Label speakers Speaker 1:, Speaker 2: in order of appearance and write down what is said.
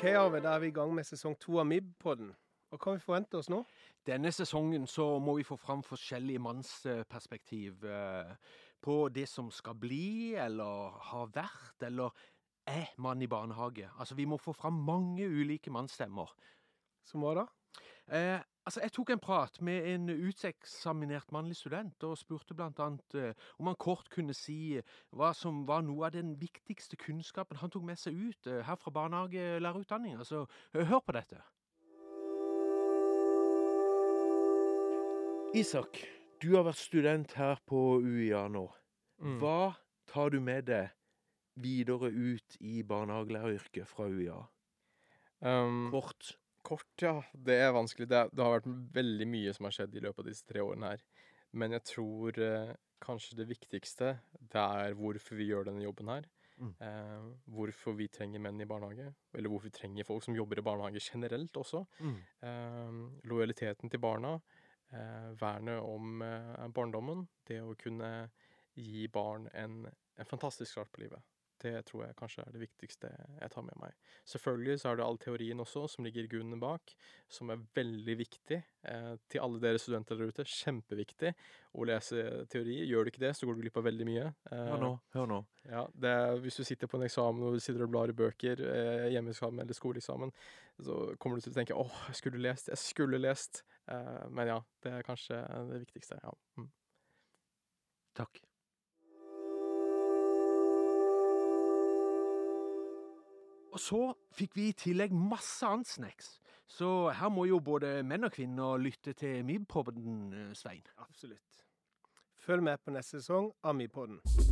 Speaker 1: OK, Arve, da er vi i gang med sesong to av MIB-podden. Hva kan vi forvente oss nå?
Speaker 2: Denne sesongen så må vi få fram forskjellige mannsperspektiv eh, på det som skal bli, eller har vært, eller er mann i barnehage. Altså, vi må få fram mange ulike mannsstemmer.
Speaker 1: Som hva da?
Speaker 2: Eh, altså, jeg tok en prat med en uteksaminert mannlig student, og spurte blant annet eh, om han kort kunne si hva som var noe av den viktigste kunnskapen han tok med seg ut eh, her fra barnehagelærerutdanninga. Så eh, hør på dette. Isak, du har vært student her på UiA nå. Hva tar du med deg videre ut i barnehagelæreryrket fra UiA?
Speaker 3: Um,
Speaker 2: Kort.
Speaker 3: Kort, ja. Det er vanskelig. Det, er, det har vært veldig mye som har skjedd i løpet av disse tre årene her. Men jeg tror eh, kanskje det viktigste, det er hvorfor vi gjør denne jobben her.
Speaker 2: Mm.
Speaker 3: Eh, hvorfor vi trenger menn i barnehage. Eller hvorfor vi trenger folk som jobber i barnehage generelt også.
Speaker 2: Mm.
Speaker 3: Eh, lojaliteten til barna. Eh, vernet om eh, barndommen. Det å kunne gi barn en, en fantastisk start på livet. Det tror jeg kanskje er det viktigste jeg tar med meg. Selvfølgelig så er det all teorien også som ligger i grunnen bak, som er veldig viktig eh, til alle dere studenter der ute. Kjempeviktig å lese teori. Gjør du ikke det, så går du glipp av veldig mye. Eh,
Speaker 2: Hør nå. Hør nå.
Speaker 3: ja, det hvis du sitter på en eksamen og du sitter og blar i bøker, eh, hjemmeeksamen eller skoleeksamen, så kommer du til å tenke 'åh, jeg skulle lest', jeg skulle lest'. Eh, men ja, det er kanskje det viktigste. ja. Mm.
Speaker 2: Takk. Og så fikk vi i tillegg masse annet snacks. Så her må jo både menn og kvinner lytte til MIB-podden, Svein.
Speaker 1: Absolutt. Følg med på neste sesong av MIB-podden.